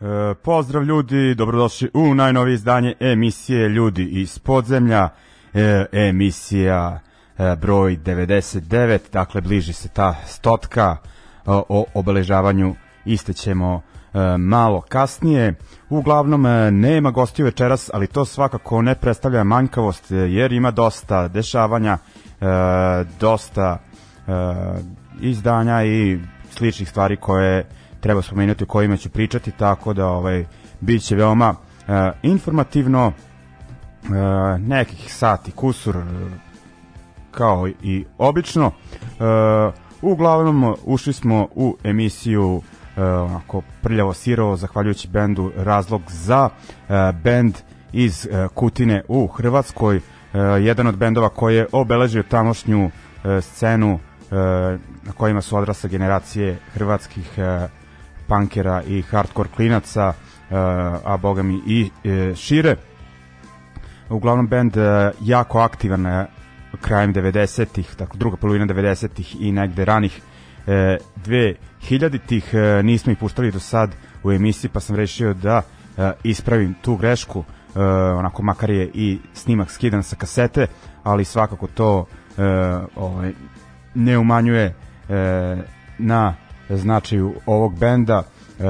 E, pozdrav ljudi, dobrodošli u najnovije izdanje emisije Ljudi iz podzemlja, e, emisija e, broj 99, dakle bliži se ta stotka, o, o obeležavanju iste ćemo e, malo kasnije. Uglavnom e, nema gostiju večeras, ali to svakako ne predstavlja manjkavost, e, jer ima dosta dešavanja, e, dosta e, izdanja i sličnih stvari koje treba spomenuti o kojima ću pričati, tako da ovaj bit će veoma e, informativno e, nekih sati kusur e, kao i obično. E, uglavnom ušli smo u emisiju e, onako prljavo sirovo zahvaljujući bendu Razlog za e, bend iz e, Kutine u Hrvatskoj e, jedan od bendova koji je obeležio tamošnju e, scenu e, na kojima su odrasle generacije hrvatskih e, punkera i hardcore klinaca, e, a boga mi i e, šire. Uglavnom bend e, jako aktivan krajem 90-ih, dakle druga polovina 90-ih i negde ranih e, 2000-ih e, nismo ih puštali do sad u emisiji pa sam rešio da ispravim tu grešku onako makar je i snimak skidan sa kasete ali svakako to ovaj, ne umanjuje na značaju ovog benda e,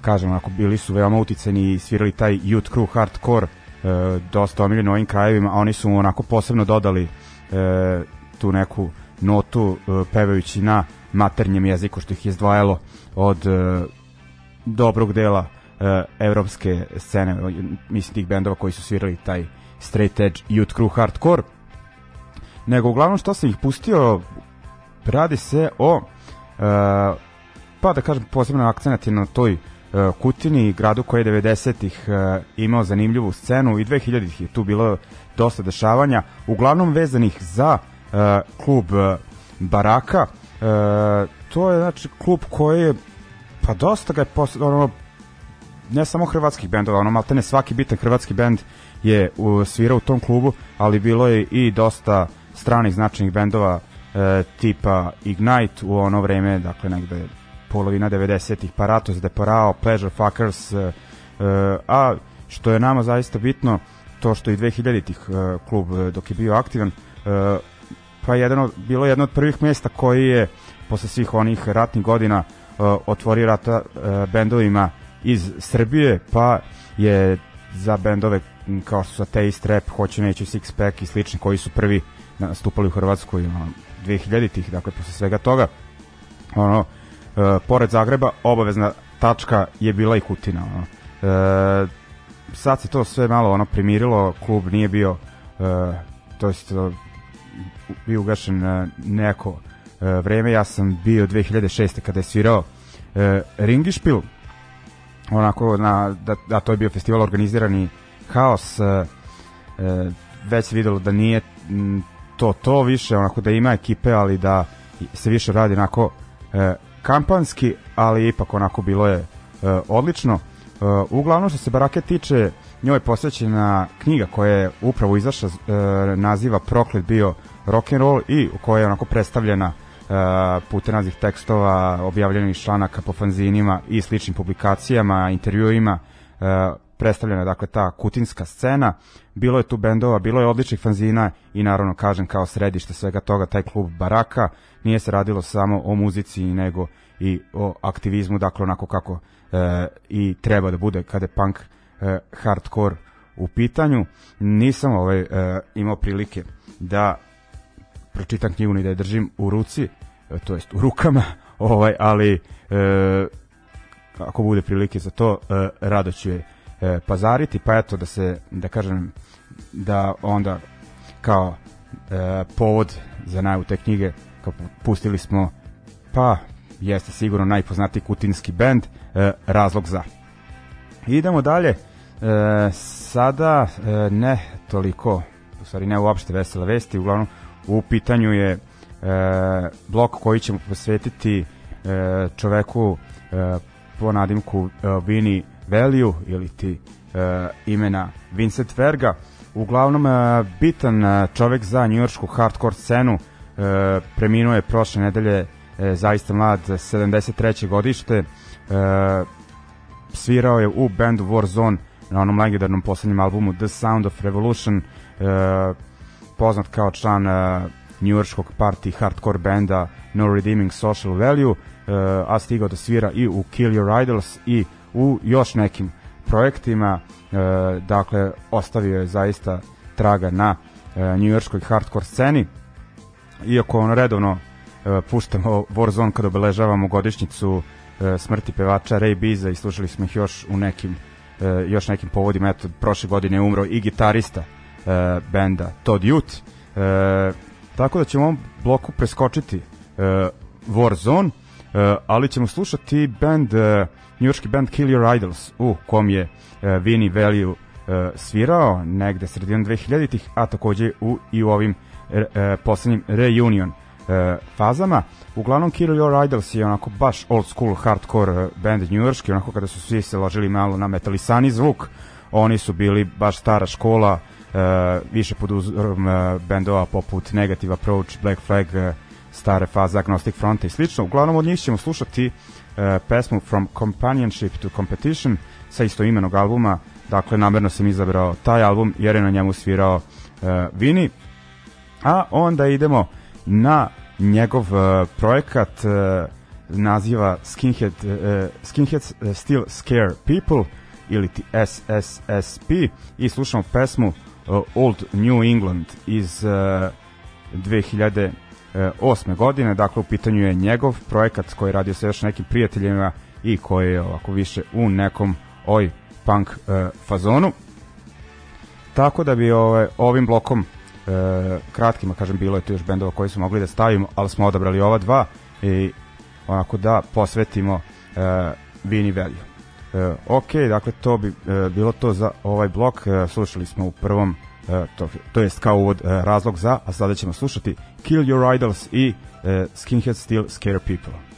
kažem onako bili su veoma uticani i svirali taj youth crew hardcore e, dosta omiljeni u ovim krajevima a oni su mu onako posebno dodali e, tu neku notu e, pevajući na maternjem jeziku što ih je izdvajalo od e, dobrog dela e, evropske scene mislim tih bendova koji su svirali taj straight edge youth crew hardcore. Nego uglavnom što sam ih pustio radi se o pa da kažem posebno akcenat je na toj e, Kutini, gradu koji je 90-ih e, imao zanimljivu scenu i 2000-ih je tu bilo dosta dešavanja, uglavnom vezanih za e, klub e, Baraka. E, to je znači klub koji je pa dosta ga je pos, ono, ne samo hrvatskih bendova, ono maltene svaki bitan hrvatski bend je u, svirao u tom klubu, ali bilo je i dosta stranih značajnih bendova e, tipa Ignite u ono vreme, dakle negde polovina 90-ih, Paratos, Deporao, Pleasure Fuckers, e, e, a što je nama zaista bitno, to što i 2000-ih e, klub e, dok je bio aktivan, e, pa jedan od, bilo jedno od prvih mesta koji je posle svih onih ratnih godina uh, otvorio rata uh, bendovima iz Srbije, pa je za bendove kao što su Ateist Rap, Hoće neće, Six Pack i slični koji su prvi nastupali u Hrvatskoj 2000-ih, dakle posle svega toga ono, uh, pored Zagreba obavezna tačka je bila i Kutina ono. Uh, sad se to sve malo ono primirilo, klub nije bio uh, to jest uh, bio ugašen uh, neko uh, vreme, ja sam bio 2006. kada je svirao uh, Ringišpil onako na, da, da to je bio festival organizirani haos uh, uh, već se videlo da nije m, to to više onako da ima ekipe ali da se više radi onako e, kampanski ali ipak onako bilo je e, odlično. E, uglavnom što se Barake tiče njoj je posvećena knjiga koja je upravo izašla e, naziva Proklet bio rock and roll i u kojoj je onako predstavljena e, putem raznih tekstova, objavljenih članaka po fanzinima i sličnim publikacijama, intervjuima, e, predstavljena je dakle ta kutinska scena, bilo je tu bendova, bilo je odličnih fanzina i naravno kažem kao središte svega toga taj klub Baraka, nije se radilo samo o muzici nego i o aktivizmu, dakle onako kako e, i treba da bude kada je punk e, hardcore u pitanju. Nisam ovaj e, imao prilike da pročitam knjigu ni da je držim u ruci, e, to jest u rukama, ovaj, ali e, ako bude prilike za to, e, rado ću je e, pazariti, pa eto da se, da kažem, da onda kao e, povod za najavu te knjige, kao pustili smo, pa jeste sigurno najpoznatiji kutinski bend, e, Razlog za. Idemo dalje, e, sada e, ne toliko, u stvari ne uopšte vesele vesti, uglavnom u pitanju je e, blok koji ćemo posvetiti e, čoveku e, po nadimku e, Vini Value ili ti e, imena Vincent Verga. Uglavnom e, bitan e, čovek za njujoršku hardcore scenu, e, preminuo je prošle nedelje e, zaista mlad, 73. godište, e, svirao je u bandu Warzone na onom legendarnom poslednjem albumu The Sound of Revolution, e, poznat kao član e, njujorskog party hardcore benda No Redeeming Social Value, e, a stigao da svira i u Kill Your Idols i u još nekim projektima, e, dakle ostavio je zaista traga na e, njujorskoj hardcore sceni, iako on redovno e, puštamo Warzone kada obeležavamo godišnjicu e, smrti pevača Ray Biza i slušali smo ih još u nekim e, još nekim povodima, eto prošle godine je umro i gitarista e, benda Todd Youth e, tako da ćemo u ovom bloku preskočiti e, Warzone ali ćemo slušati band e, njujorski band Kill Your Idols u kom je e, Vinny Value svirao negde sredinom 2000-ih, a takođe u, i u ovim e, poslednjim reunion e, fazama. Uglavnom Kill Your Idols je onako baš old school hardcore band njujorski, onako kada su svi se ložili malo na metalisani zvuk, oni su bili baš stara škola, e, više pod uzorom e, bendova poput Negative Approach, Black Flag, e, stare faze Agnostic Fronta i slično. Uglavnom od njih ćemo slušati e, pesmu From Companionship to Competition sa istoimenog albuma, dakle namerno sam izabrao taj album jer je na njemu svirao e, Vini, a onda idemo na njegov uh, projekat uh, naziva Skinhead, uh, Skinheads Still Scare People ili ti SSSP i slušamo pesmu uh, Old New England iz uh, 2008. godine, dakle u pitanju je njegov projekat koji je radio sa još nekim prijateljima i koji je ovako više u nekom oj punk uh, fazonu. Tako da bi ovaj, ovim blokom e, kratkima, kažem, bilo je tu još bendova koji su mogli da stavimo, ali smo odabrali ova dva i onako da posvetimo e, Vini Value. E, ok, dakle to bi e, bilo to za ovaj blok, e, slušali smo u prvom e, to, to jest kao uvod e, razlog za, a sada ćemo slušati Kill Your Idols i e, Skinhead Still Scare People.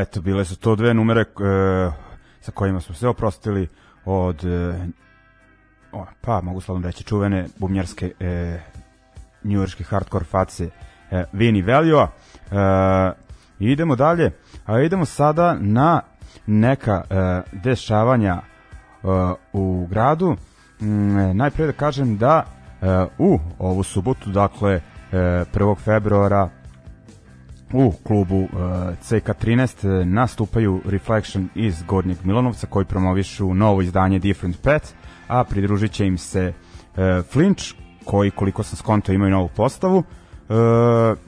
Eto, bile su to dve numere e, sa kojima smo se oprostili od e, o, pa mogu slobodno reći čuvene bubnjarske e, njujorske hardcore face e, Vini Veljoa. E, idemo dalje, a idemo sada na neka e, dešavanja e, u gradu. Mm, e, najpre da kažem da e, u ovu subotu, dakle e, 1. februara u klubu uh, CK13 uh, nastupaju Reflection iz Gornjeg Milanovca koji promovišu novo izdanje Different Path, a pridružit će im se uh, Flinch koji koliko sam skonto imaju novu postavu, uh,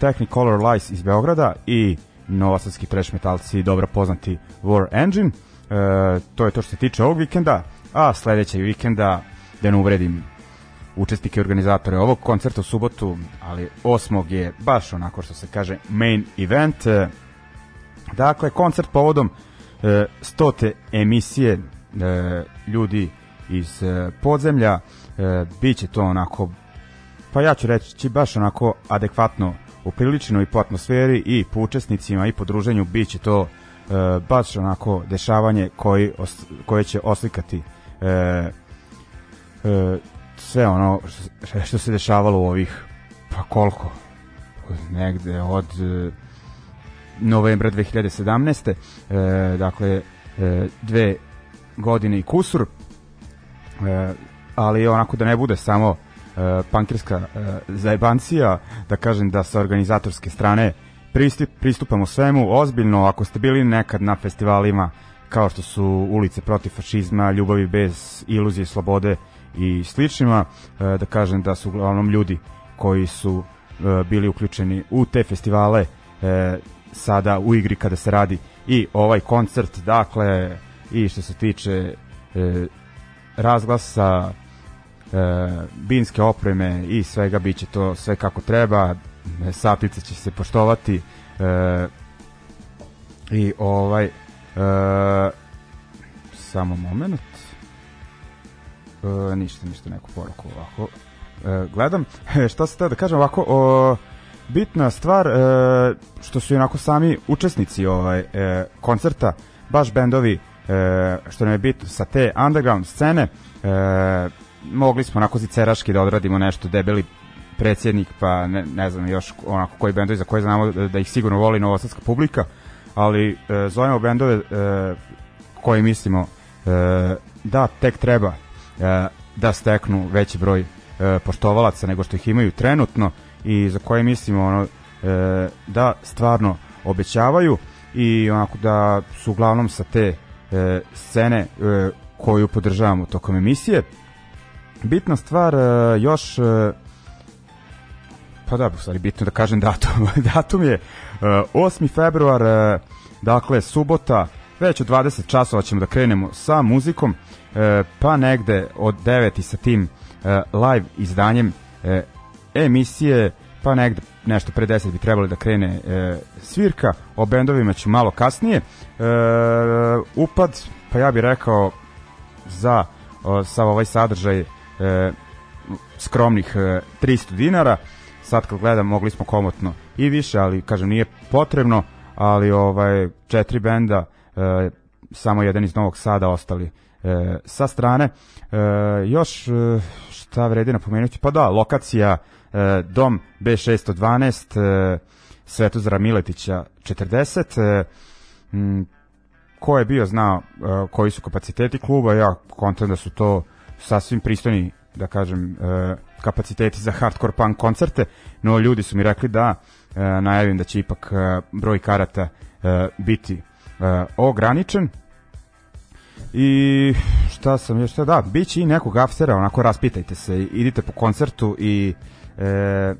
Technicolor Lies iz Beograda i novosadski trash metalci dobro poznati War Engine. Uh, to je to što se tiče ovog vikenda, a sledećeg vikenda, da ne uvredim učesnike i organizatore ovog koncerta u subotu, ali 8. je baš onako što se kaže main event. Dakle, koncert povodom e, stote emisije e, ljudi iz e, podzemlja. E, biće to onako, pa ja ću reći baš onako adekvatno upriličeno i po atmosferi i po učesnicima i po druženju biće to e, baš onako dešavanje koji os, koje će oslikati e, e, sve ono što, se dešavalo u ovih pa koliko negde od e, novembra 2017. E, dakle e, dve godine i kusur e, ali onako da ne bude samo e, pankirska e, zajebancija da kažem da sa organizatorske strane pristup, pristupamo svemu ozbiljno ako ste bili nekad na festivalima kao što su ulice protiv fašizma, ljubavi bez iluzije slobode i sličnima, e, da kažem da su uglavnom ljudi koji su e, bili uključeni u te festivale e, sada u igri kada se radi i ovaj koncert, dakle i što se tiče razglasa binske opreme i svega biće to sve kako treba satnice će se poštovati i ovaj samo moment E, ništa, ništa, neku poruku ovako. E, gledam, šta se da kažem ovako, o, bitna stvar e, što su onako sami učesnici ovaj e, koncerta, baš bendovi e, što nam je bitno sa te underground scene, e, mogli smo onako ziceraški da odradimo nešto debeli predsjednik, pa ne, ne znam još onako koji bendovi za koje znamo da, da ih sigurno voli novosadska publika, ali e, zovemo bendove e, koji mislimo e, da tek treba E, da steknu veći broj e, poštovalaca nego što ih imaju trenutno i za koje mislimo ono, e, da stvarno obećavaju i onako da su uglavnom sa te scene koju podržavamo tokom emisije. Bitna stvar još pa da, stvari bitno da kažem datum. datum je 8. februar, dakle subota, već u 20 časova ćemo da krenemo sa muzikom. E, pa negde od 9 i sa tim e, live izdanjem e, emisije pa negde nešto pre 10 bi trebalo da krene svirka, o bendovima ću malo kasnije. Upad, pa ja bih rekao za o, sa ovaj sadržaj skromnih e, 300 dinara. Sad kad gledam mogli smo komotno i više, ali kažem nije potrebno, ali ovaj četiri benda e, samo jedan iz Novog Sada ostali e, sa strane. E, još e, šta vredi napomenuti? Pa da, lokacija e, dom B612 e, Svetozara Miletića 40 e, m, ko je bio znao e, koji su kapaciteti kluba, ja kontam da su to sasvim pristojni da kažem e, kapaciteti za hardcore punk koncerte, no ljudi su mi rekli da e, najavim da će ipak e, broj karata e, biti e, ograničen I šta sam još da, bit će i nekog aftera, onako raspitajte se, idite po koncertu i e,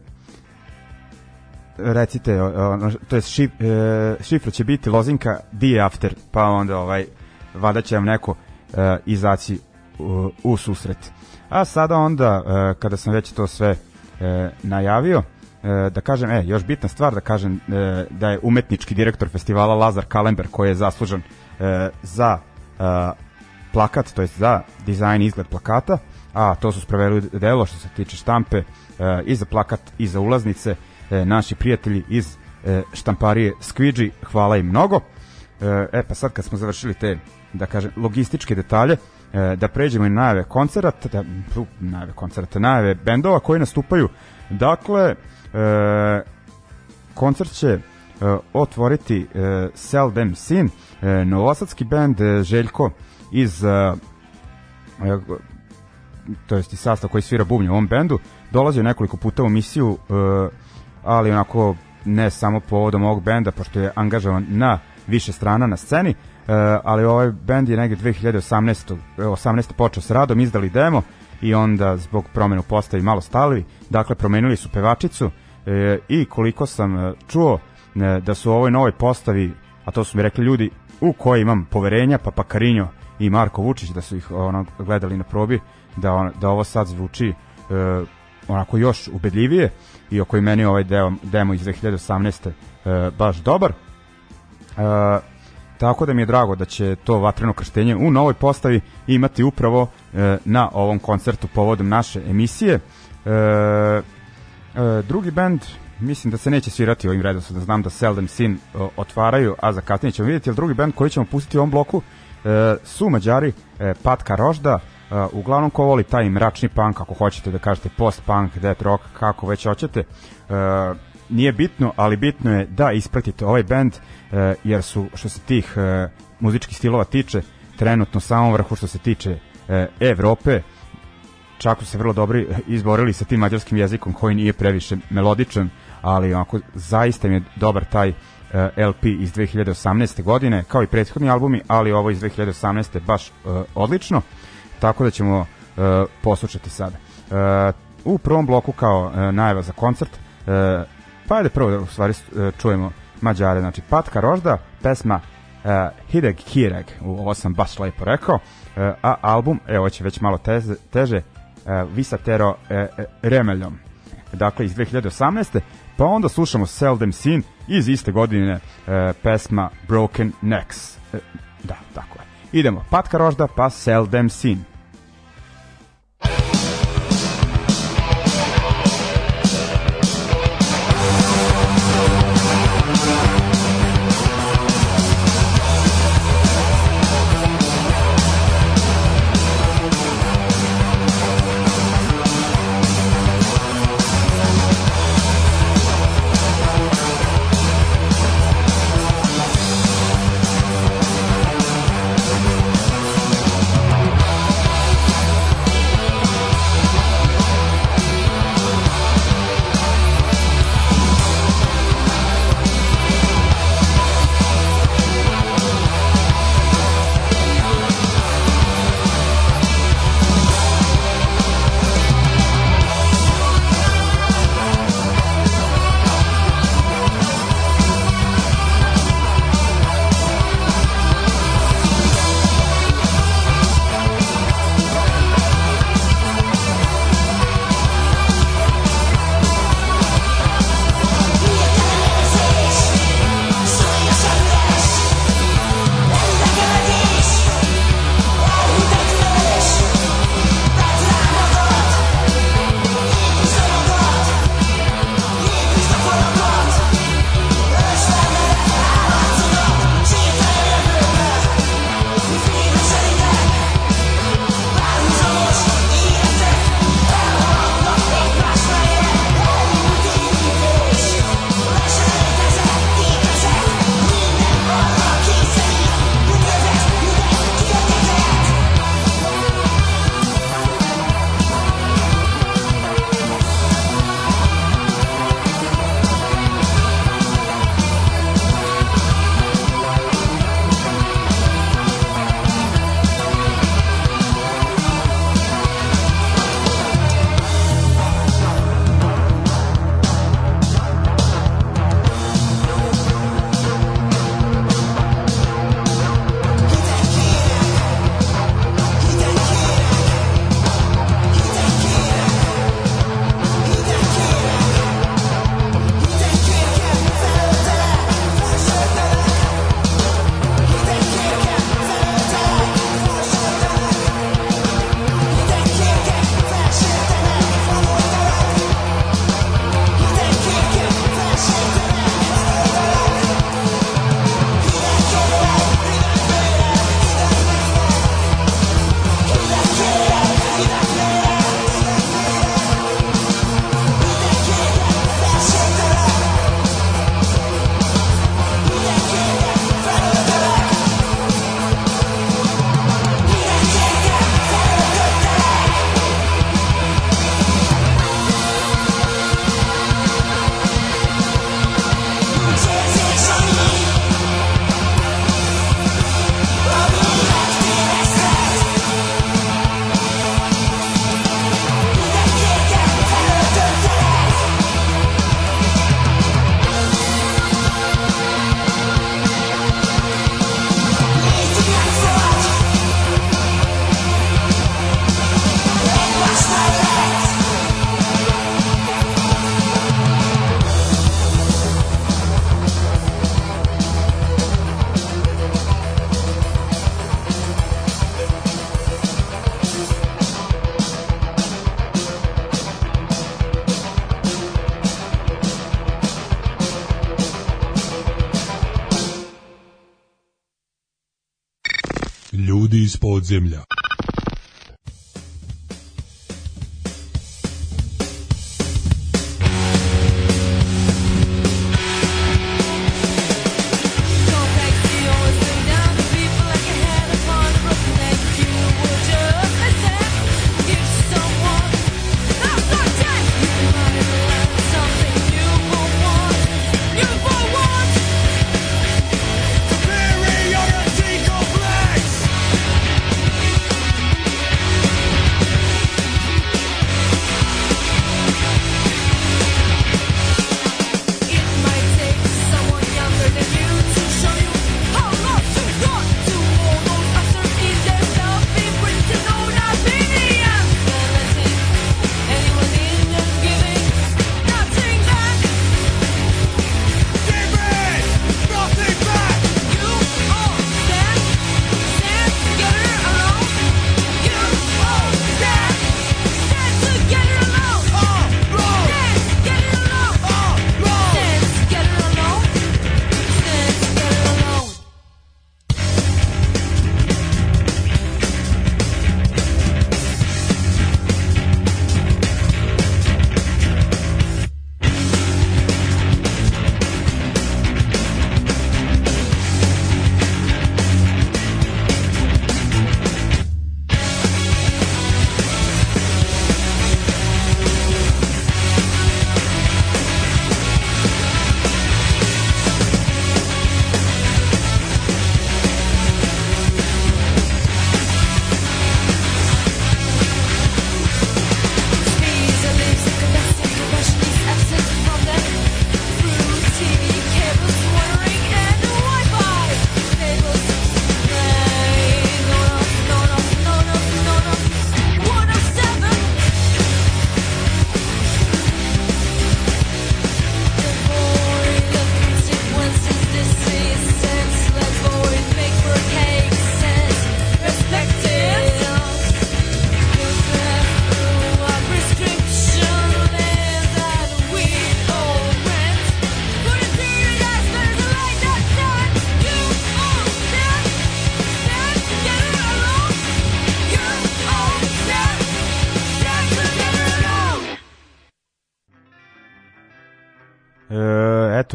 recite, ono, to je šif, e, šifra će biti lozinka di after, pa onda ovaj, vada će vam neko e, izaći u, u susret. A sada onda, e, kada sam već to sve e, najavio, e, da kažem, e, još bitna stvar da kažem e, da je umetnički direktor festivala Lazar Kalember koji je zaslužan e, za plakat, to jest za dizajn i izgled plakata, a to su sproveli delo što se tiče štampe uh, i za plakat i za ulaznice uh, naši prijatelji iz e, štamparije Squidgy, hvala im mnogo. E, e pa sad kad smo završili te, da kažem, logističke detalje, e, da pređemo i na najave koncerata, da, pu, najave koncerata, najave bendova koji nastupaju. Dakle, e, koncert će e, otvoriti e, Seldom Sin, e, novosadski bend e, Željko iz to jest i sastav koji svira bubnje u ovom bendu, dolazio nekoliko puta u misiju, ali onako ne samo povodom ovog benda, pošto je angažovan na više strana na sceni, ali ovaj bend je negde 2018. 18. počeo sa radom, izdali demo i onda zbog promene u postavi malo stali, dakle promenili su pevačicu i koliko sam čuo da su u ovoj novoj postavi, a to su mi rekli ljudi u koji imam poverenja, pa Pakarinjo i Marko Vučić da su ih ono, gledali na probi, da, on, da ovo sad zvuči e, onako još ubedljivije i oko i meni ovaj deo, demo iz 2018. E, baš dobar. E, tako da mi je drago da će to vatreno krštenje u novoj postavi imati upravo e, na ovom koncertu povodom naše emisije. E, e, drugi band mislim da se neće svirati ovim redosledom, znam da Seldom Sin o, otvaraju, a za kasnije ćemo vidjeti, ali drugi band koji ćemo pustiti u ovom bloku e, su Mađari e, Patka Rožda, e, uglavnom ko voli taj mračni punk, ako hoćete da kažete post-punk, death rock, kako već hoćete, e, nije bitno, ali bitno je da ispratite ovaj band, e, jer su, što se tih e, muzičkih stilova tiče, trenutno samom vrhu što se tiče e, Evrope, čak su se vrlo dobri izborili sa tim mađarskim jezikom koji nije previše melodičan, ali onako zaista im je dobar taj uh, LP iz 2018. godine, kao i prethodni albumi, ali ovo iz 2018. baš uh, odlično, tako da ćemo uh, poslušati sada. Uh, u prvom bloku kao uh, najava za koncert, uh, pa ajde prvo da u stvari uh, čujemo Mađare, znači Patka Rožda, pesma uh, Hideg Kireg, ovo sam baš lepo rekao, uh, a album, evo će već malo teže, teže uh, Visatero uh, Remeljom, dakle iz 2018. Pa onda slušamo Seldom Sin iz iste godine uh, pesma Broken Necks. Uh, da, tako je. Idemo, Patka Rožda pa Seldom Sin. Ljudi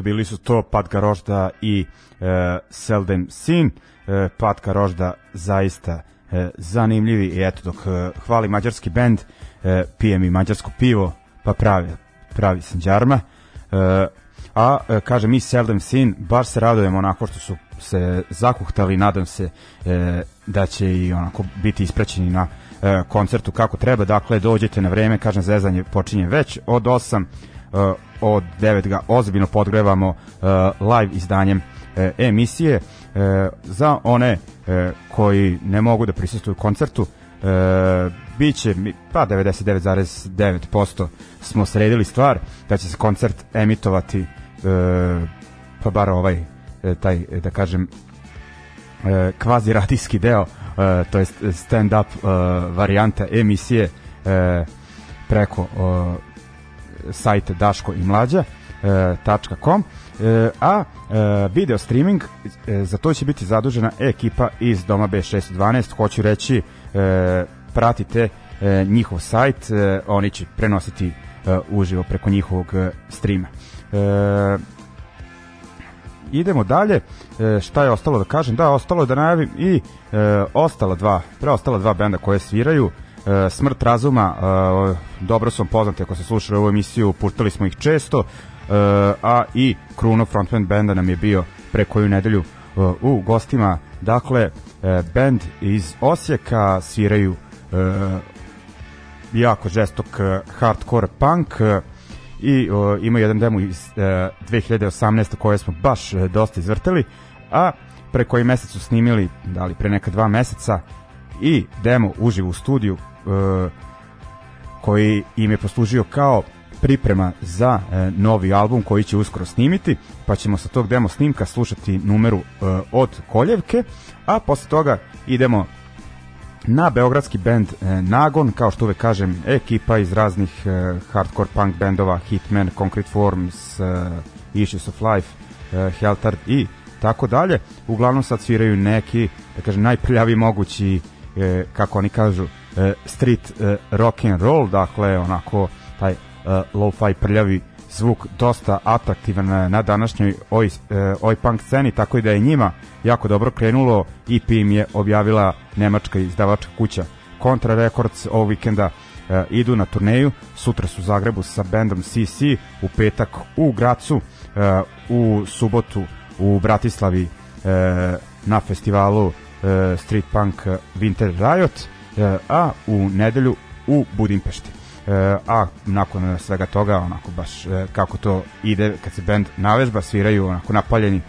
bili su to Patka Rožda i e, Seldem Sin. E, Patka Rožda zaista e, zanimljivi i eto dok e, hvali mađarski bend, e, pijem i mađarsko pivo, pa pravi, pravi sam džarma. E, a e, kaže mi Seldom Sin, baš se radujemo onako što su se zakuhtali, nadam se e, da će i onako biti ispraćeni na e, koncertu kako treba, dakle dođete na vreme, kažem zezanje počinje već od 8 e, od 9 ga ozbiljno podgrevamo e, live izdanjem e, emisije za one koji ne mogu da prisustvuju koncertu biće pa 99,9% smo sredili stvar da će se koncert emitovati pa bar ovaj taj da kažem kvazi radijski deo to jest stand up varijanta emisije preko sajta Daško i Mlađa e, .com e, a e, video streaming za to će biti zadužena ekipa iz Doma B612 hoću reći pratite njihov sajt oni će prenositi uživo preko njihovog streama. Idemo dalje. E, šta je ostalo da kažem? Da ostalo je da najavim i e, ostala dva preostala dva benda koje sviraju e, Smrt razuma e, dobro su vam poznati ako ste slušali ovu emisiju puštali smo ih često e, a i Kruno frontman benda nam je bio pre koju nedelju e, u gostima dakle e, band iz Osijeka sviraju jako žestok hardcore punk i ima jedan demo iz e, 2018. koje smo baš dosta izvrteli, a pre koji mesec su snimili, da li pre neka dva meseca, i demo uživo u studiju koji im je poslužio kao priprema za e, novi album koji će uskoro snimiti, pa ćemo sa tog demo snimka slušati numeru e, od Koljevke, a posle toga idemo na beogradski bend e, Nagon, kao što uvek kažem, ekipa iz raznih e, hardcore punk bendova, Hitman, Concrete Forms, e, Issues of Life, e, Heltard i tako dalje. Uglavnom sad sviraju neki, da kažem, najprljavi mogući, e, kako oni kažu, e, street e, rock and roll, dakle, onako, taj e, lo-fi prljavi zvuk dosta atraktivan na, na današnjoj oj, e, oj punk sceni, tako i da je njima jako dobro krenulo, EP im je objavila nemačka izdavačka kuća Contra Records ovog vikenda. E, idu na turneju, sutra su u Zagrebu sa bandom CC, u petak u Gracu, e, u subotu u Bratislavi e, na festivalu e, Street Punk Winter Riot, e, a u nedelju u Budimpešti. E, a nakon svega toga, onako baš e, kako to ide kad se band navežba, sviraju onako napaljeni e,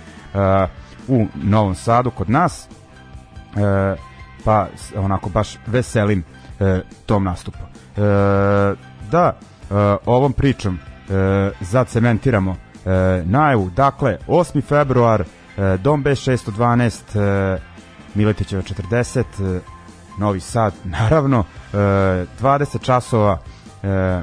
u Novom Sadu kod nas. E, pa onako baš veselim e, tom nastupu. E, da, e, ovom pričom e, zacementiramo e, najavu, dakle 8. februar e, Dom B612 e, Miletićeva 40 e, Novi Sad naravno e, 20 časova e,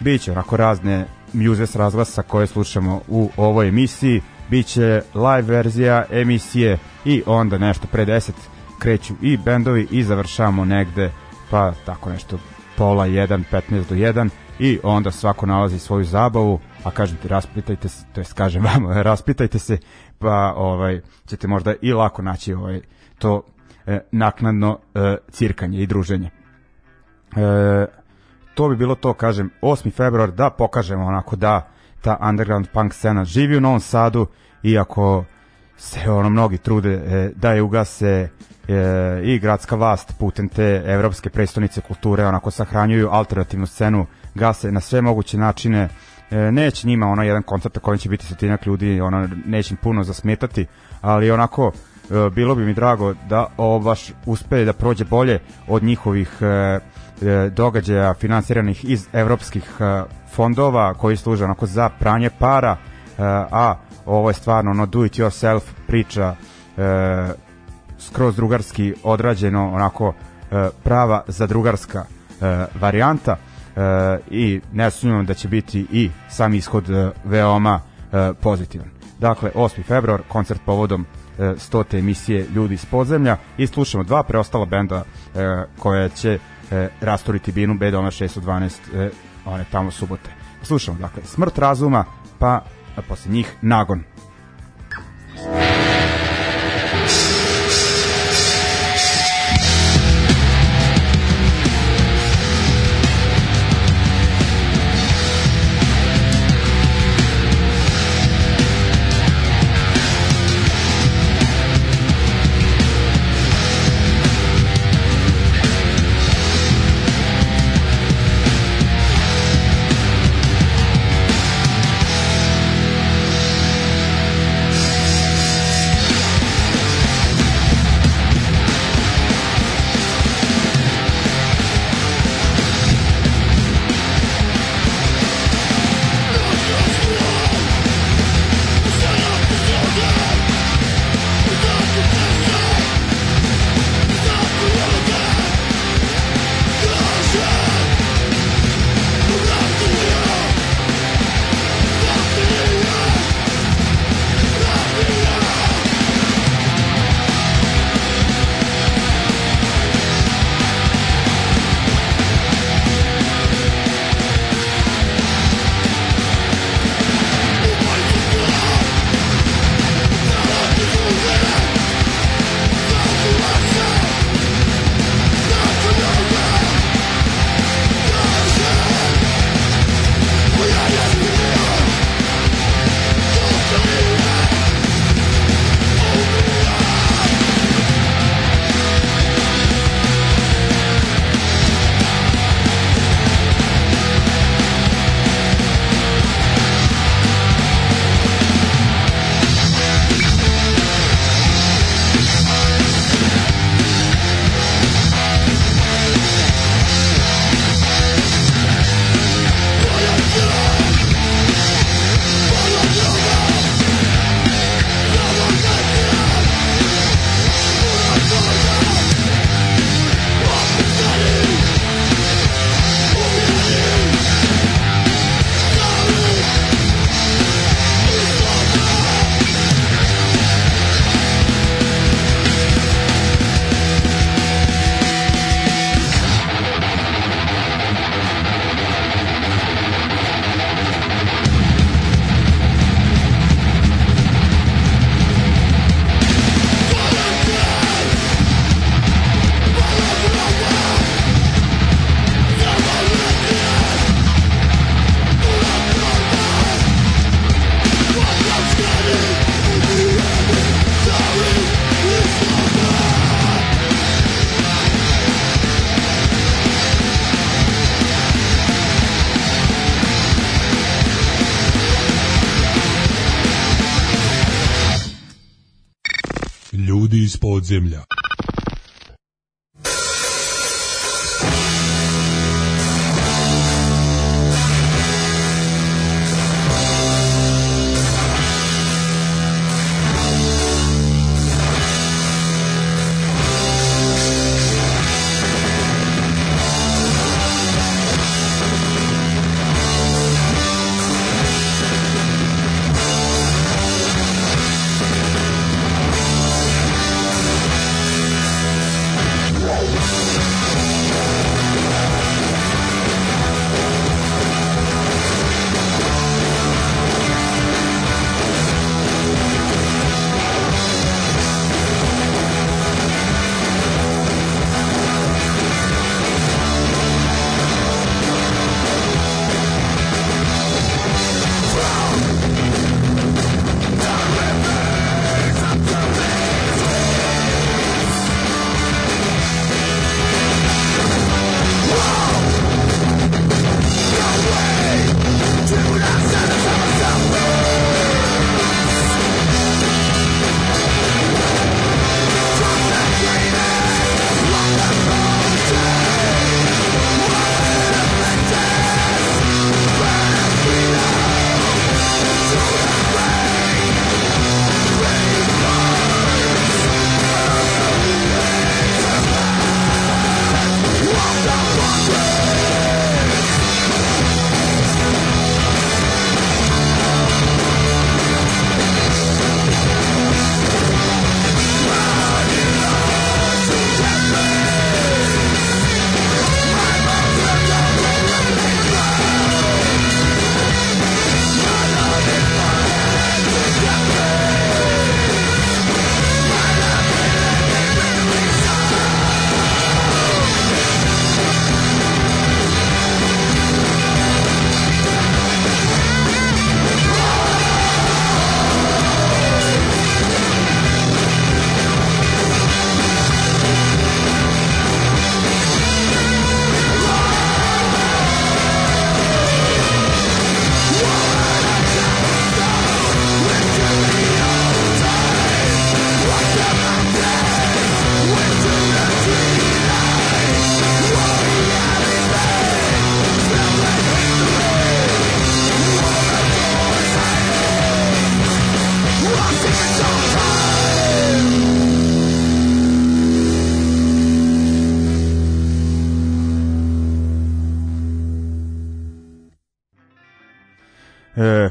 Biće onako razne mjuze s razglasa koje slušamo u ovoj emisiji. Biće live verzija emisije i onda nešto pre 10 kreću i bendovi i završavamo negde pa tako nešto pola 1, 15 do 1 i onda svako nalazi svoju zabavu, a kažem ti raspitajte se, to jest kažem vam, raspitajte se, pa ovaj ćete možda i lako naći ovaj to e, naknadno e, cirkanje i druženje. E, to bi bilo to, kažem, 8. februar, da pokažemo onako da ta underground punk scena živi u Novom Sadu, iako se ono mnogi trude e, da je ugase e, i gradska vlast putem te evropske prestonice kulture onako sahranjuju alternativnu scenu gase na sve moguće načine e, neće njima ono jedan koncert na kojem će biti stotinak ljudi ono neće im puno zasmetati ali onako bilo bi mi drago da ovo baš uspe da prođe bolje od njihovih e, e, događaja finansiranih iz evropskih fondova koji služe onako za pranje para a ovo je stvarno ono do it yourself priča skroz drugarski odrađeno onako prava zadrugarska varijanta i ne sumnjam da će biti i sam ishod veoma pozitivan. Dakle, 8. februar, koncert povodom e, 100. emisije Ljudi iz podzemlja i slušamo dva preostala benda e, koje će e, rastoriti binu B-Doma 612 e, one tamo subote. Slušamo, dakle, Smrt razuma, pa posle njih Nagon.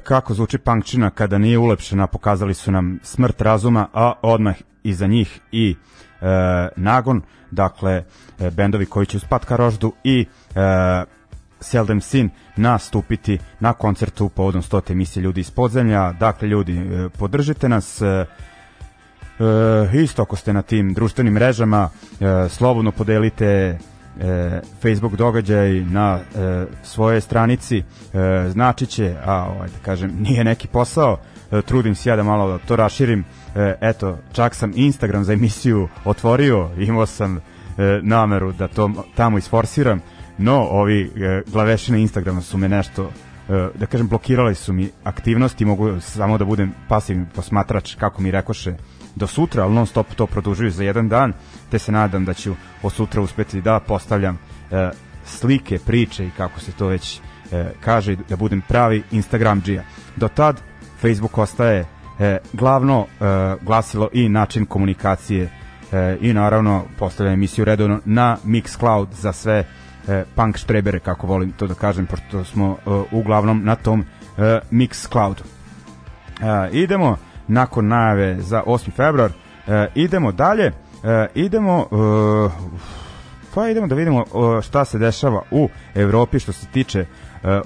Kako zvuči punkčina kada nije ulepšena, pokazali su nam smrt razuma, a odmah iza njih i e, Nagon, dakle, e, bendovi koji će uz Patka Roždu i e, Seldom Sin nastupiti na koncertu povodom 100. emisije Ljudi iz podzemlja. Dakle, ljudi, e, podržite nas, e, E, isto ako ste na tim društvenim mrežama, e, slobodno podelite e, Facebook događaj na e, svojoj stranici, e, znači će, a ovaj, da kažem, nije neki posao, e, trudim se ja da malo to raširim, e, eto, čak sam Instagram za emisiju otvorio, imao sam e, nameru da to tamo isforsiram, no ovi e, glavešine Instagrama su me nešto e, da kažem blokirali su mi aktivnosti mogu samo da budem pasivni posmatrač kako mi rekoše do sutra, ali non stop to produžuju za jedan dan, te se nadam da ću od sutra uspeti da postavljam e, slike, priče i kako se to već e, kaže, da budem pravi Instagramđija. Do tad Facebook ostaje e, glavno e, glasilo i način komunikacije e, i naravno postavljam emisiju redovno na Mixcloud za sve e, punk štrebere, kako volim to da kažem, pošto smo e, uglavnom na tom e, Mixcloudu. E, idemo nakon najave za 8. februar. E, idemo dalje. E, idemo e, pa idemo da vidimo šta se dešava u Evropi što se tiče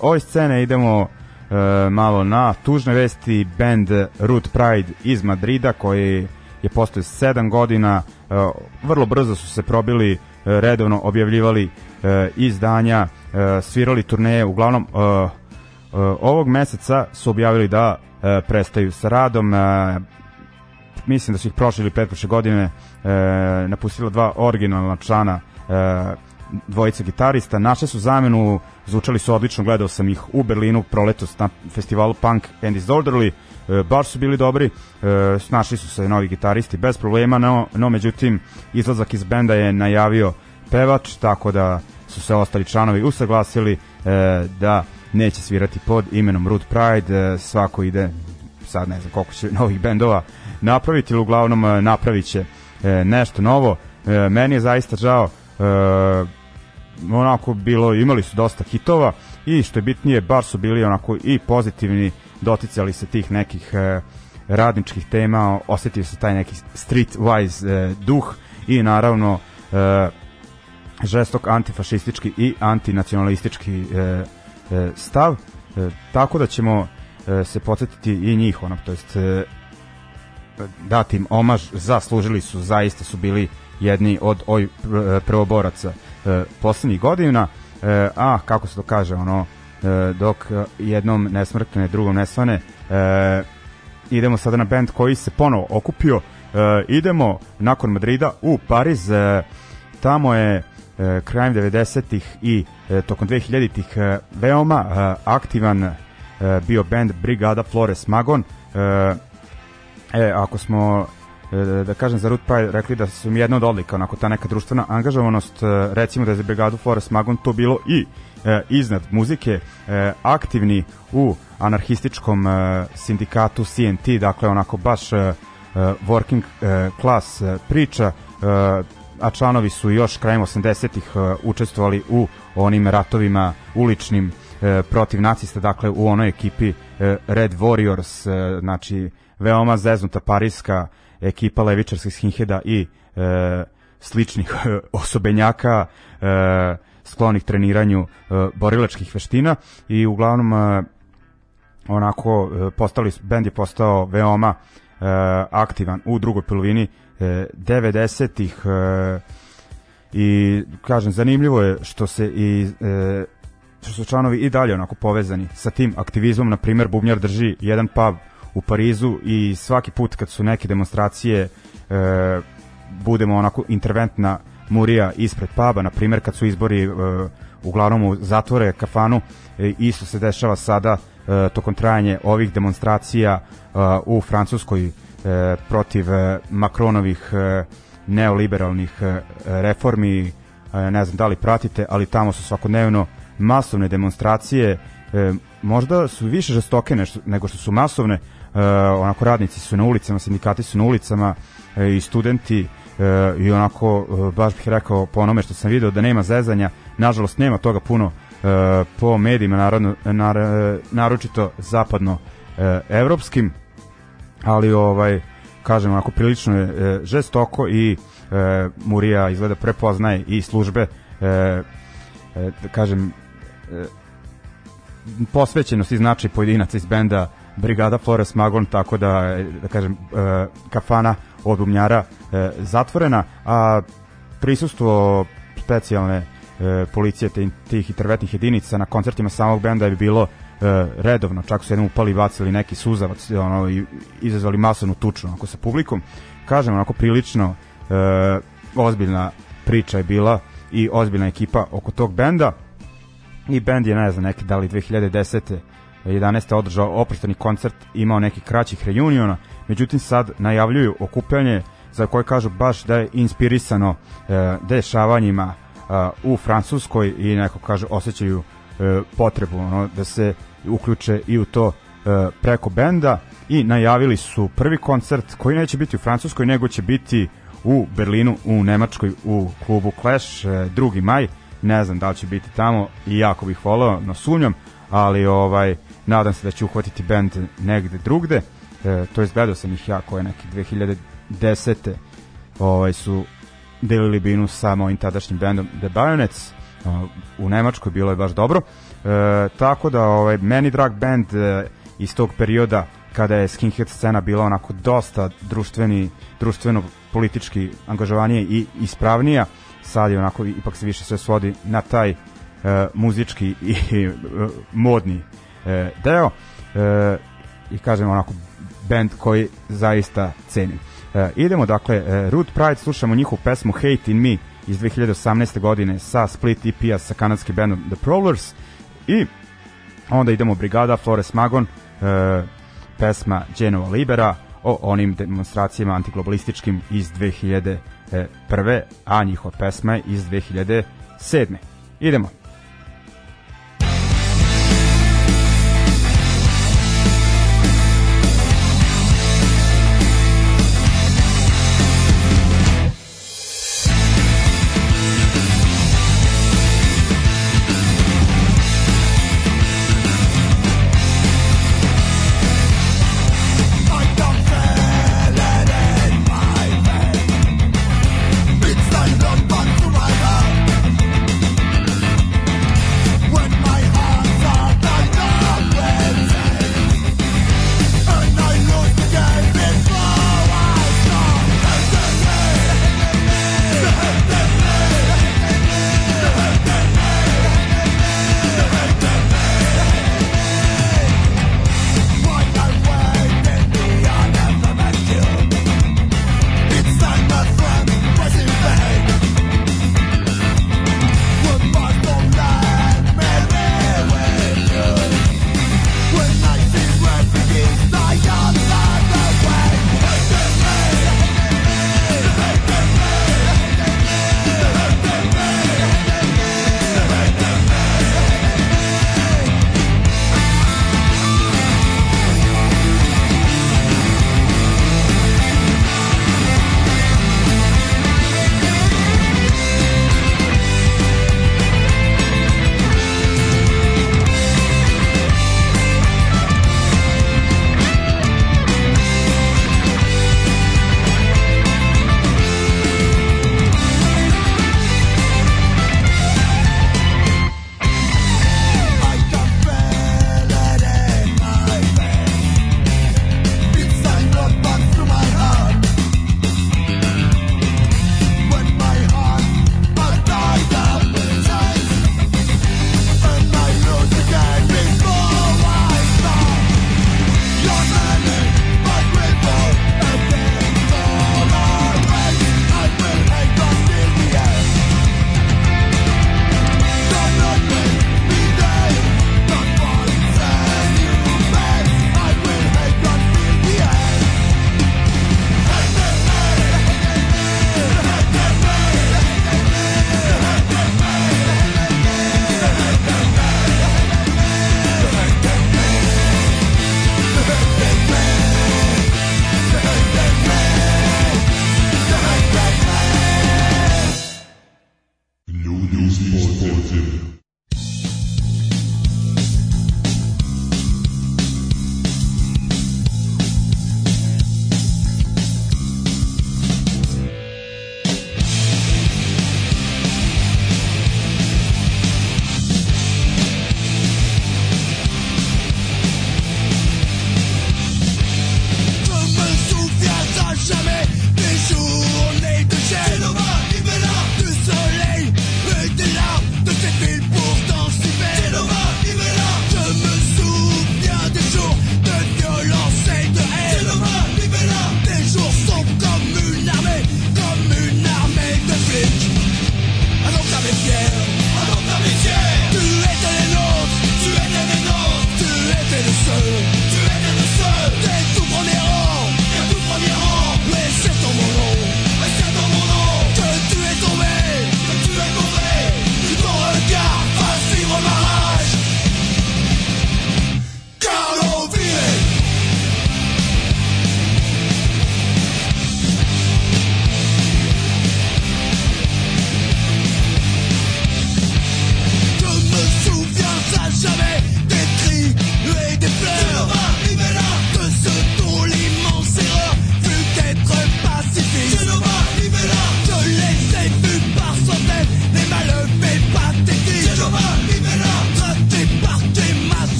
ove scene. Idemo malo na tužne vesti band Root Pride iz Madrida koji je postoje 7 godina vrlo brzo su se probili redovno objavljivali izdanja svirali turneje uglavnom ovog meseca su objavili da e, prestaju sa radom. E, mislim da su ih prošle ili pretprošle godine e, napustila dva originalna člana e, dvojica gitarista, naše su zamenu, zvučali su odlično, gledao sam ih u Berlinu proletos na festivalu Punk and Disorderly, e, baš su bili dobri, e, našli su se novi gitaristi bez problema, no, no međutim izlazak iz benda je najavio pevač, tako da su se ostali članovi usaglasili e, da neće svirati pod imenom Root Pride, e, svako ide sad ne znam koliko će novih bendova napraviti, ili uglavnom e, napravit će e, nešto novo. Meni je zaista žao, onako bilo, imali su dosta hitova i što je bitnije, bar su bili onako i pozitivni, doticali se tih nekih radničkih tema, osetio se taj neki streetwise duh i naravno žestok antifašistički i antinacionalistički stav, e, tako da ćemo e, se podsjetiti i njih, onak, to jest e, dati im omaž, zaslužili su, zaista su bili jedni od oj pr- prvoboraca e, poslednjih godina, e, a kako se to kaže, ono, e, dok e, jednom ne smrkne, drugom ne svane, e, idemo sada na band koji se ponovo okupio, e, idemo nakon Madrida u Pariz, e, tamo je e, krajem 90-ih i e, tokom 2000-ih e, veoma e, aktivan e, bio band Brigada Flores Magon. E, e, ako smo e, da kažem za Root Pride rekli da su mi jedna od odlika, onako ta neka društvena angažovanost, e, recimo da je za Brigadu Flores Magon to bilo i e, iznad muzike, e, aktivni u anarhističkom e, sindikatu CNT, dakle onako baš e, e, working e, class e, priča, e, a članovi su još krajem 80-ih e, učestvovali u onim ratovima uličnim e, protiv nacista, dakle u onoj ekipi e, Red Warriors, znači veoma zeznuta parijska ekipa levičarskih skinheada i e, sličnih osobenjaka e, sklonih treniranju e, borilačkih veština i uglavnom e, onako postali bend je postao veoma e, aktivan u drugoj polovini 90-ih e, i kažem zanimljivo je što se i e, što su članovi i dalje onako povezani sa tim aktivizmom, na primer Bubnjar drži jedan pub u Parizu i svaki put kad su neke demonstracije e, budemo onako interventna murija ispred puba, na primer kad su izbori e, uglavnom zatvore kafanu, e, isto se dešava sada e, tokom trajanje ovih demonstracija e, u Francuskoj. e, protiv e, Makronovih e, neoliberalnih e, reformi, e, ne znam da li pratite, ali tamo su svakodnevno masovne demonstracije, e, možda su više žestoke nego što su masovne, e, onako radnici su na ulicama, sindikati su na ulicama e, i studenti e, i onako e, baš bih rekao po onome što sam video da nema zezanja, nažalost nema toga puno e, po medijima narodno, nar, e, naročito zapadno e, evropskim ali ovaj kažem onako prilično je e, žestoko i e, Murija izgleda prepoznaje i službe e, e, da kažem e, posvećenost i značaj pojedinaca iz benda Brigada Flores Magon tako da e, da kažem e, kafana od bumnjara e, zatvorena a prisustvo specijalne e, policije tih intervetnih jedinica na koncertima samog benda je bilo redovno, čak su jednom upali bacili neki suzavac ono, i izazvali masovnu tuču onako, sa publikom. Kažem, onako prilično e, ozbiljna priča je bila i ozbiljna ekipa oko tog benda i bend je, ne znam, neki da li 2010. 11. održao oprošteni koncert, imao neki kraćih reuniona, međutim sad najavljuju okupljanje za koje kažu baš da je inspirisano e, dešavanjima e, u Francuskoj i neko kaže osjećaju e, potrebu ono, da se uključe i u to e, preko benda i najavili su prvi koncert koji neće biti u Francuskoj nego će biti u Berlinu u Nemačkoj u klubu Clash e, 2. maj ne znam da li će biti tamo i jako bih voleo no sumnjam ali ovaj nadam se da će uhvatiti bend negde drugde e, to jest gledao sam ih ja koje neki 2010. ovaj su delili binu sa mojim tadašnjim bendom The Bayonets a, u Nemačkoj bilo je baš dobro e, tako da ovaj meni drag band e, iz tog perioda kada je skinhead scena bila onako dosta društveni društveno politički angažovanije i ispravnija sad je onako ipak se više sve svodi na taj e, muzički i e, modni e, deo e, i kažem onako band koji zaista cenim. E, idemo dakle, e, Root Pride, slušamo njihovu pesmu Hate in Me iz 2018. godine sa Split EP-a sa kanadskim bandom The Prowlers i onda idemo Brigada Flores Magon e, pesma Genova Libera o onim demonstracijama antiglobalističkim iz 2001. a njihova pesma je iz 2007. Idemo.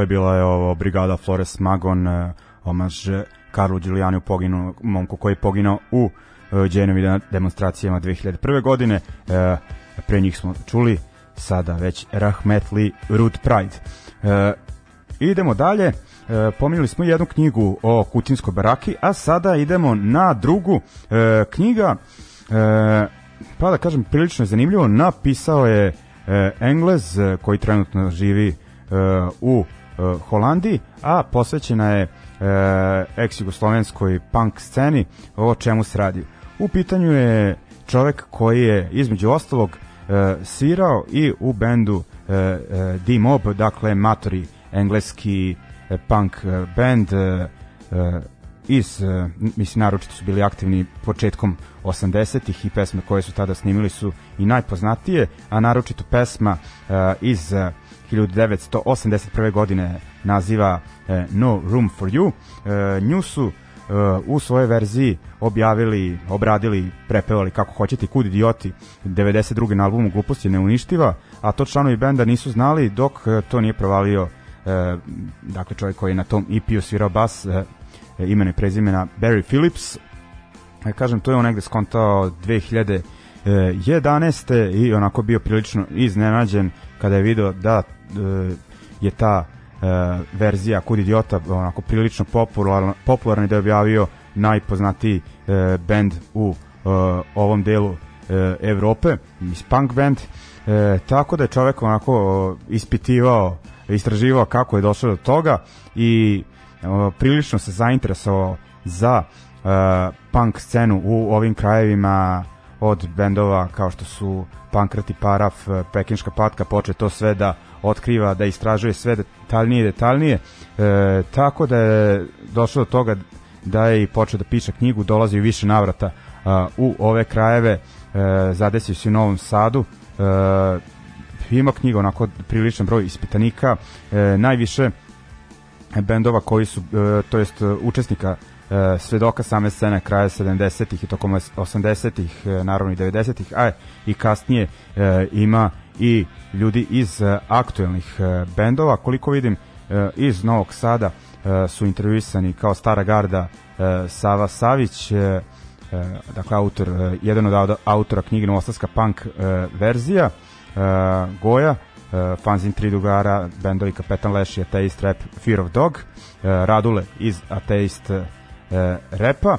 Dakle, bila je ovo brigada Flores Magon, e, omaž e, Karlu Giuliani, poginu, momku koji je poginao u e, Dženovi de- demonstracijama 2001. godine. E, pre njih smo čuli sada već Rahmetli Root Pride. E, idemo dalje. E, pominjali smo jednu knjigu o Kutinskoj baraki, a sada idemo na drugu e, knjiga. E, pa da kažem, prilično je zanimljivo. Napisao je e, Englez e, koji trenutno živi e, u e, Holandiji, a posvećena je e, ex-jugoslovenskoj punk sceni, o čemu se radi. U pitanju je čovek koji je između ostalog e, svirao i u bendu D-Mob, dakle matori engleski punk band iz, mislim, naročito su bili aktivni početkom 80-ih i pesme koje su tada snimili su i najpoznatije, a naročito pesma iz 1981. godine naziva e, No Room for You. E, nju su e, u svojoj verziji objavili, obradili, prepevali kako hoćete kud idioti 92. na albumu Glupost je neuništiva, a to članovi benda nisu znali dok e, to nije provalio e, dakle čovjek koji je na tom EP-u svirao bas e, imena i prezimena Barry Phillips e, kažem to je on negde skontao 2011. i onako bio prilično iznenađen kada je video da e, je ta e, verzija Kud idiota onako prilično popularna, popularna da je objavio najpoznatiji e, band u e, ovom delu Evrope, punk band. Tako da je čovek onako ispitivao istraživao kako je došao do toga i prilično se zainteresovao za punk scenu u ovim krajevima od bendova kao što su Pankrati Paraf, Pekinška patka, poče to sve da otkriva, da istražuje sve detaljnije i detaljnije, e, tako da je došlo do toga da je i počeo da piše knjigu, dolazi u više navrata a, u ove krajeve, e, zadesio se u Novom Sadu, e, ima knjiga onako priličan broj ispitanika, e, najviše bendova koji su, e, to jest e, učesnika e, svedoka same scene kraja 70-ih i tokom 80-ih, e, naravno i 90-ih, a i kasnije e, ima i ljudi iz e, aktuelnih e, bendova, koliko vidim e, iz Novog Sada su intervjuisani kao stara garda Sava Savić, dakle autor, jedan od au- autora knjige Novosadska punk verzija, Goja, Fanzin Tri Dugara, bendovi Kapetan Leš i Ateist Rap Fear of Dog, Radule iz Ateist Repa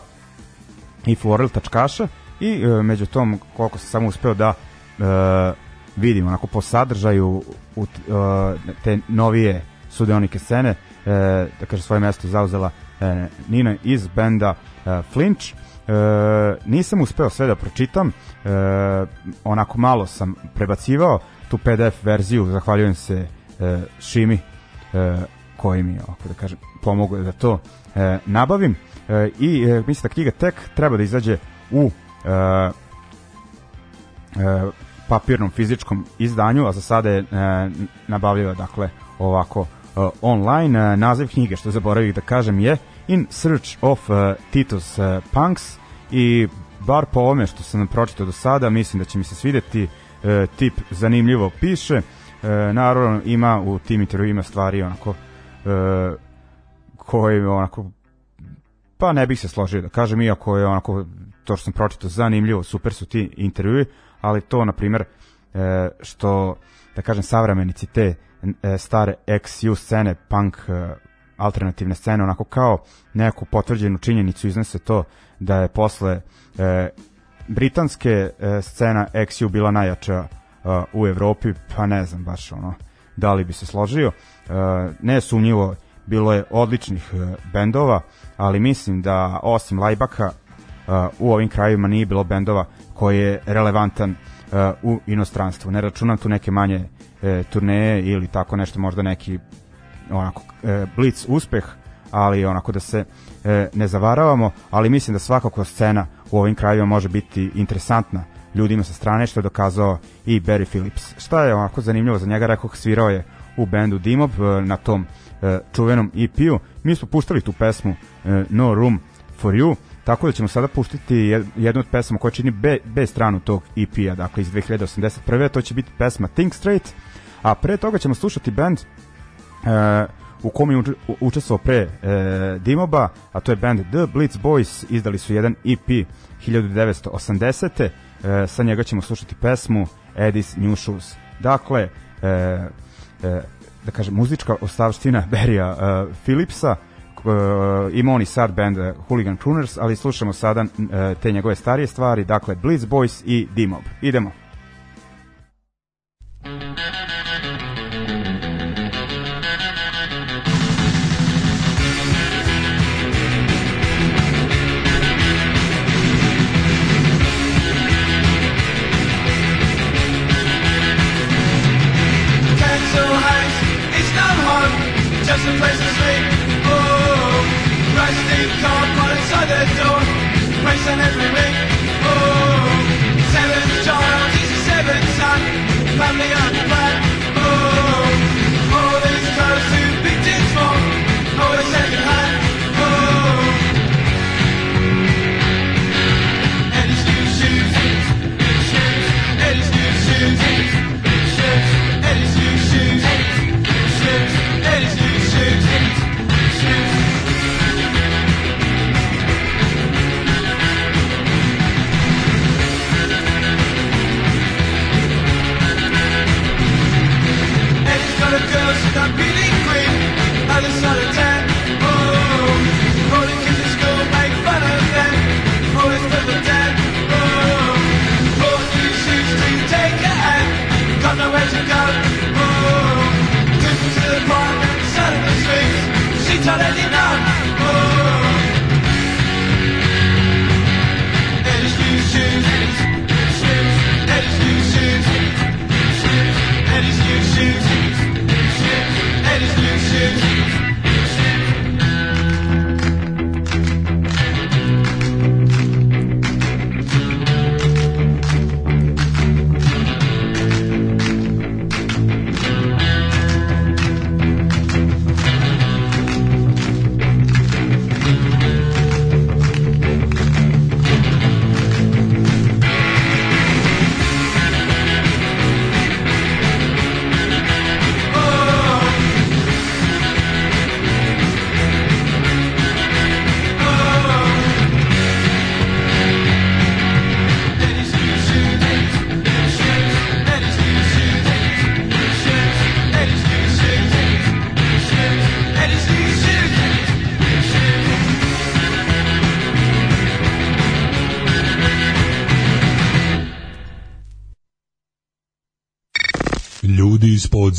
i Florel Tačkaša i među tom koliko sam samo uspeo da vidim onako po sadržaju u e, te novije sudeonike scene e, da kaže svoje mesto zauzela e, Nina iz benda Flinch. E, nisam uspeo sve da pročitam e, onako malo sam prebacivao tu PDF verziju zahvaljujem se e, Šimi e, koji mi ovako da kažem, pomogao da to e, nabavim. E, i e, mislim da knjiga tek treba da izađe u e, e, papirnom fizičkom izdanju, a za sada je e, nabavljiva dakle ovako e, online. E, naziv knjige, što zaboravih da kažem, je In Search of e, Titus e, Punks i bar po ovome što sam pročitao do sada, mislim da će mi se svideti e, tip zanimljivo piše. E, naravno ima u tim intervjuima stvari onako e, koje onako pa ne bih se složio da kažem, iako je onako to što sam pročitao zanimljivo, super su ti intervjui, ali to, na primjer, e, što, da kažem, savremenici te e, stare XU scene, punk e, alternativne scene, onako kao neku potvrđenu činjenicu iznese to da je posle britanske scena XU bila najjača u Evropi, pa ne znam baš ono da li bi se složio. E, nesumnjivo bilo je odličnih bendova, ali mislim da osim Lajbaka u ovim krajevima nije bilo bendova koji je relevantan e, u inostranstvu. Ne računam tu neke manje e, turneje ili tako nešto, možda neki onako e, blic uspeh, ali onako da se e, ne zavaravamo, ali mislim da svakako scena u ovim krajevima može biti interesantna ljudima sa strane, što je dokazao i Barry Phillips. Šta je onako zanimljivo za njega, rekao, svirao je u bendu Dimob na tom čuvenom EP-u. Mi smo puštali tu pesmu No Room for You, tako da ćemo sada puštiti jed- jednu od pesama koja čini B, B stranu tog EP-a, dakle iz 2081. To će biti pesma Think Straight, a pre toga ćemo slušati band e, u kom je učestvovao pre e, Dimoba, a to je band The Blitz Boys, izdali su jedan EP 1980. E, sa njega ćemo slušati pesmu Eddie's New Shoes. Dakle, e, e, da kažem, muzička ostavština Berija e, Philipsa, k- e, ima on sad band e, Hooligan Crooners, ali slušamo sada e, te njegove starije stvari, dakle Blitz Boys i Dimob. Idemo. Just a place outside the door, every week. Oh, seven child, he's a seven son, family the sun.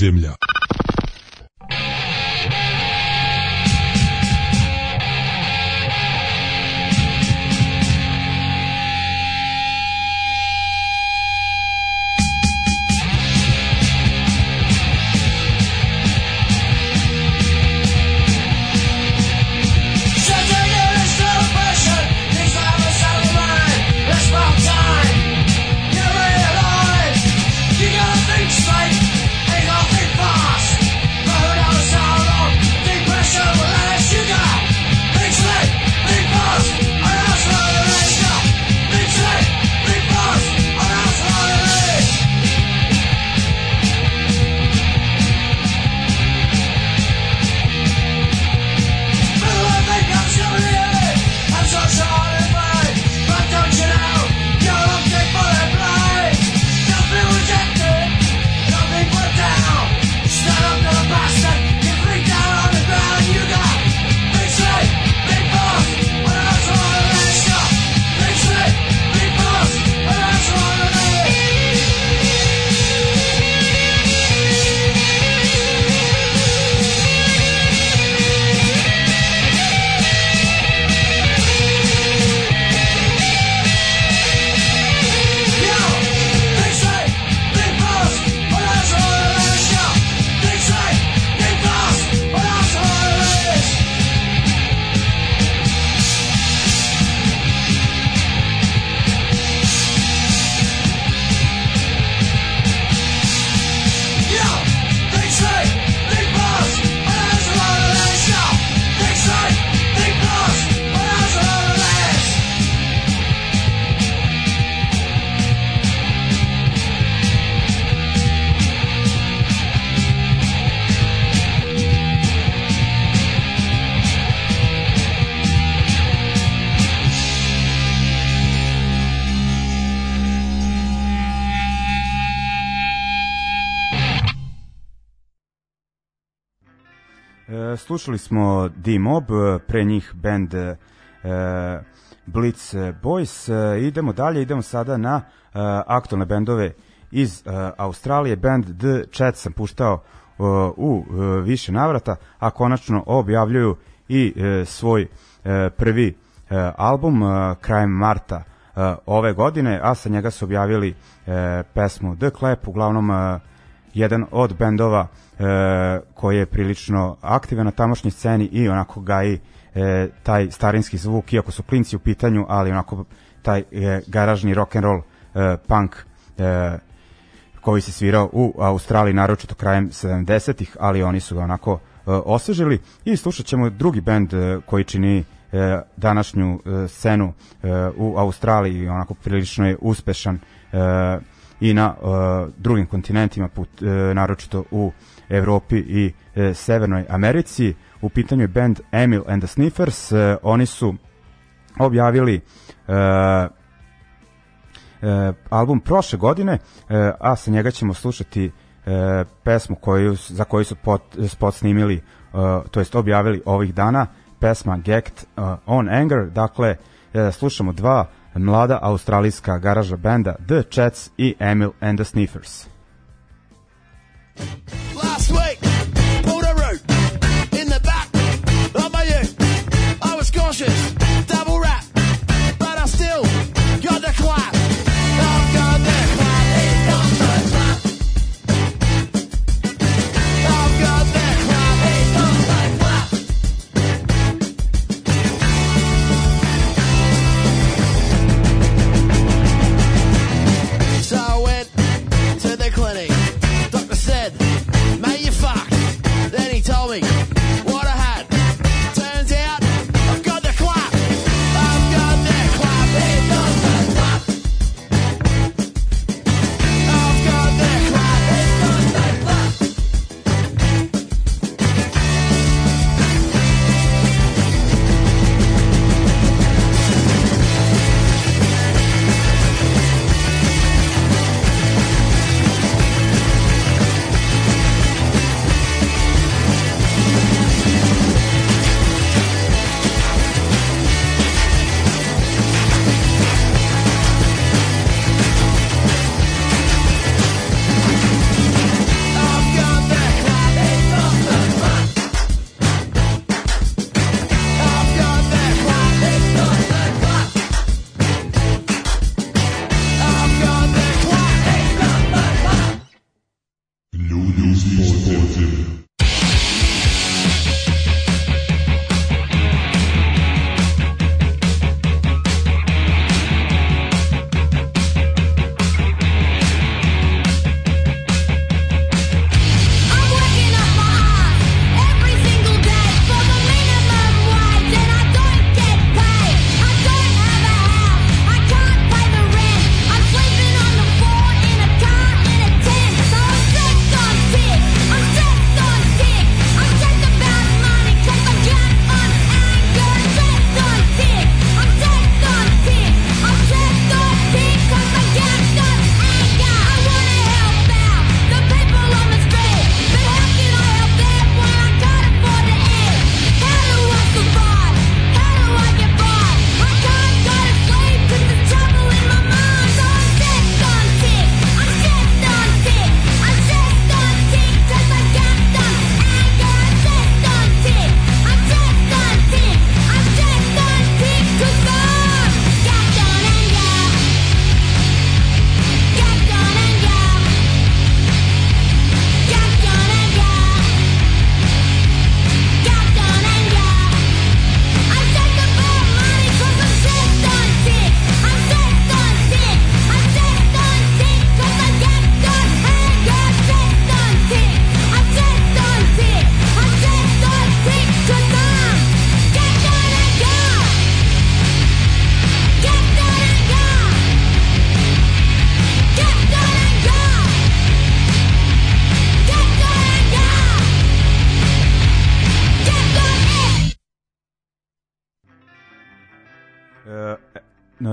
Ljudi slušali smo D-Mob, pre njih band e, Blitz Boys. E, idemo dalje, idemo sada na e, aktualne bendove iz e, Australije. Band The Chat sam puštao e, u e, više navrata, a konačno objavljuju i e, svoj e, prvi e, album e, krajem marta e, ove godine, a sa njega su objavili e, pesmu The Clap, uglavnom e, jedan od bendova e, koji je prilično aktivan na tamošnjoj sceni i onako gaji e, taj starinski zvuk, iako su klinci u pitanju, ali onako taj e, garažni rock and roll e, punk e, koji se svirao u Australiji naročito krajem 70-ih, ali oni su ga onako e, osvežili i slušat ćemo drugi bend e, koji čini e, današnju e, scenu e, u Australiji onako prilično je uspešan e, i na e, drugim kontinentima put, e, naročito u Evropi i e, Severnoj Americi. U pitanju je band Emil and the Sniffers. E, oni su objavili e, e, album prošle godine, e, a sa njega ćemo slušati e, pesmu koju, za koju su pot, spot snimili, e, to jest objavili ovih dana, pesma Gacked uh, on Anger, dakle e, slušamo dva mlada australijska garaža benda The Chats i Emil and the Sniffers. Last week,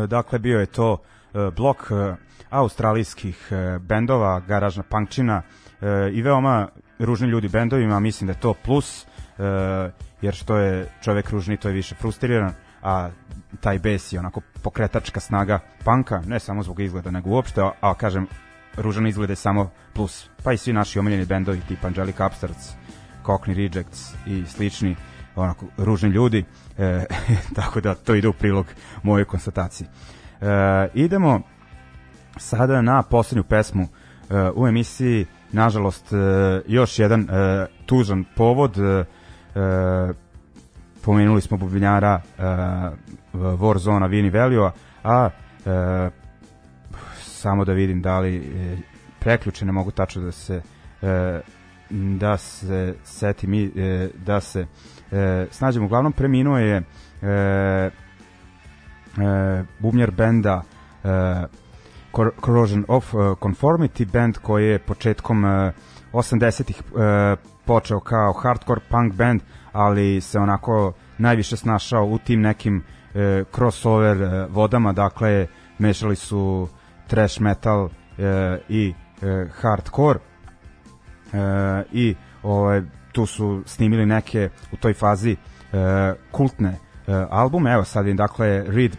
dakle bio je to e, blok e, australijskih e, bendova, garažna punkčina i veoma ružni ljudi bendovima, mislim da je to plus jer što je čovek ružni, to je više frustriran, a taj bes je onako pokretačka snaga panka, ne samo zbog izgleda, nego uopšte, a, a kažem, ružan izgled je samo plus. Pa i svi naši omiljeni bendovi tipa Angelic Upstarts, Cockney Rejects i slični onako ružni ljudi, e, tako da to ide u prilog moje konstataciji. E, idemo sada na poslednju pesmu e, u emisiji, nažalost, e, još jedan e, tužan povod, e, e, pomenuli smo bubnjara e, Warzona Vini Velio, a e, samo da vidim da li e, preključe ne mogu tačno da se e, da se setim i e, da se e, snađemo. Uglavnom preminuo je e, e, bubnjar benda e, Cor- Corrosion of e, Conformity band koji je početkom e, 80-ih e, počeo kao hardcore punk band, ali se onako najviše snašao u tim nekim e, crossover e, vodama, dakle mešali su trash metal e, i e, hardcore e, i ovaj, tu su snimili neke u toj fazi e, kultne e, albume. Evo sad je dakle Reed e,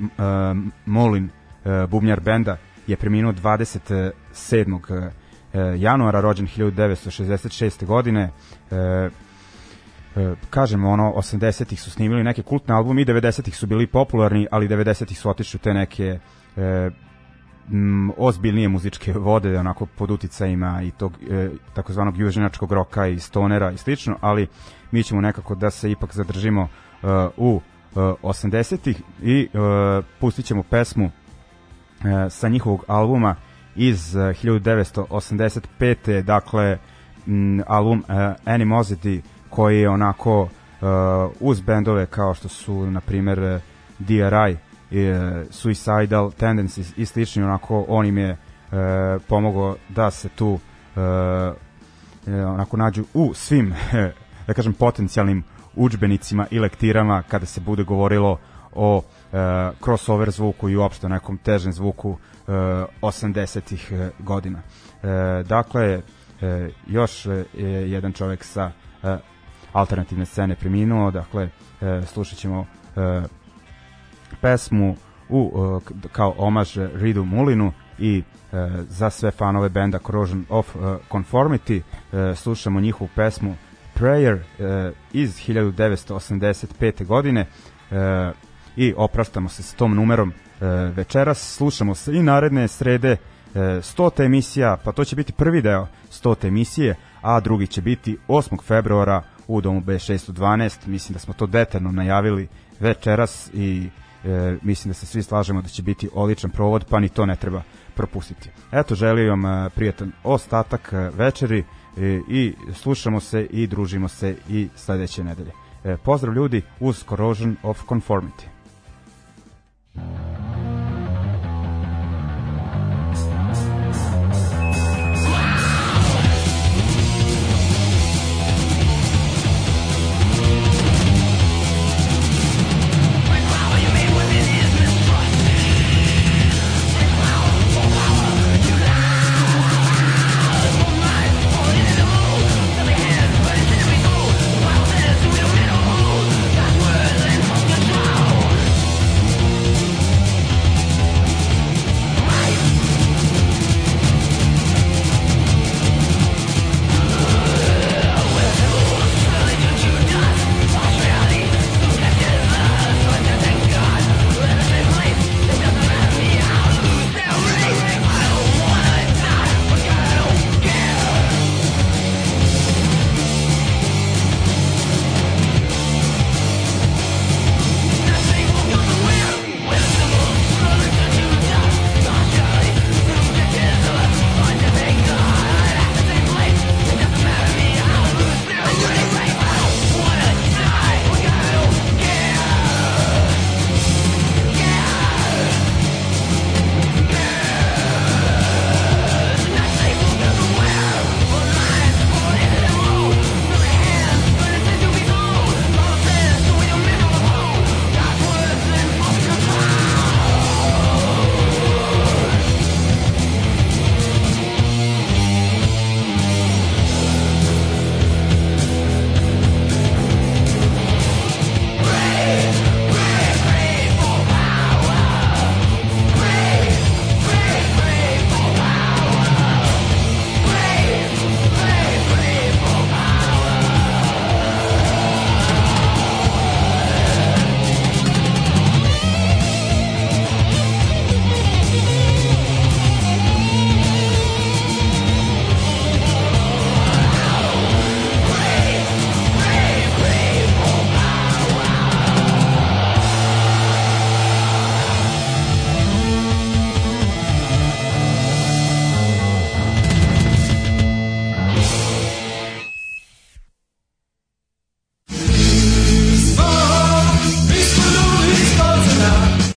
Molin, e, bubnjar benda, je preminuo 27. E, januara, rođen 1966. godine. E, e, kažem, ono, 80-ih su snimili neke kultne albume i 90-ih su bili popularni, ali 90-ih su otišli u te neke e, m, ozbiljnije muzičke vode, onako pod uticajima i tog e, takozvanog južnjačkog roka i stonera i slično, ali mi ćemo nekako da se ipak zadržimo e, u e, 80-ih i e, pustit ćemo pesmu e, sa njihovog albuma iz e, 1985. Dakle, m, album e, Animosity koji je onako e, uz bendove kao što su, na primer, e, DRI, e, Suicidal Tendencies i slični, onako on im je e, pomogao da se tu e, e, onako nađu u svim, da kažem, potencijalnim učbenicima i lektirama kada se bude govorilo o e, crossover zvuku i uopšte nekom težem zvuku e, 80-ih e, godina. E, dakle, e, još e, jedan čovek sa e, alternativne scene preminuo, dakle, e, slušat ćemo e, pesmu u, uh, kao omaž Ridu Mulinu i uh, za sve fanove benda Corrosion of uh, Conformity uh, slušamo njihovu pesmu Prayer uh, iz 1985. godine uh, i opraštamo se s tom numerom uh, večeras. Slušamo se i naredne srede uh, 100. emisija, pa to će biti prvi deo 100. emisije, a drugi će biti 8. februara u domu B612. Mislim da smo to detaljno najavili večeras i e, mislim da se svi slažemo da će biti odličan provod, pa ni to ne treba propustiti. Eto, želim vam e, prijatan ostatak e, večeri e, i slušamo se i družimo se i sledeće nedelje. E, pozdrav ljudi uz Corrosion of Conformity.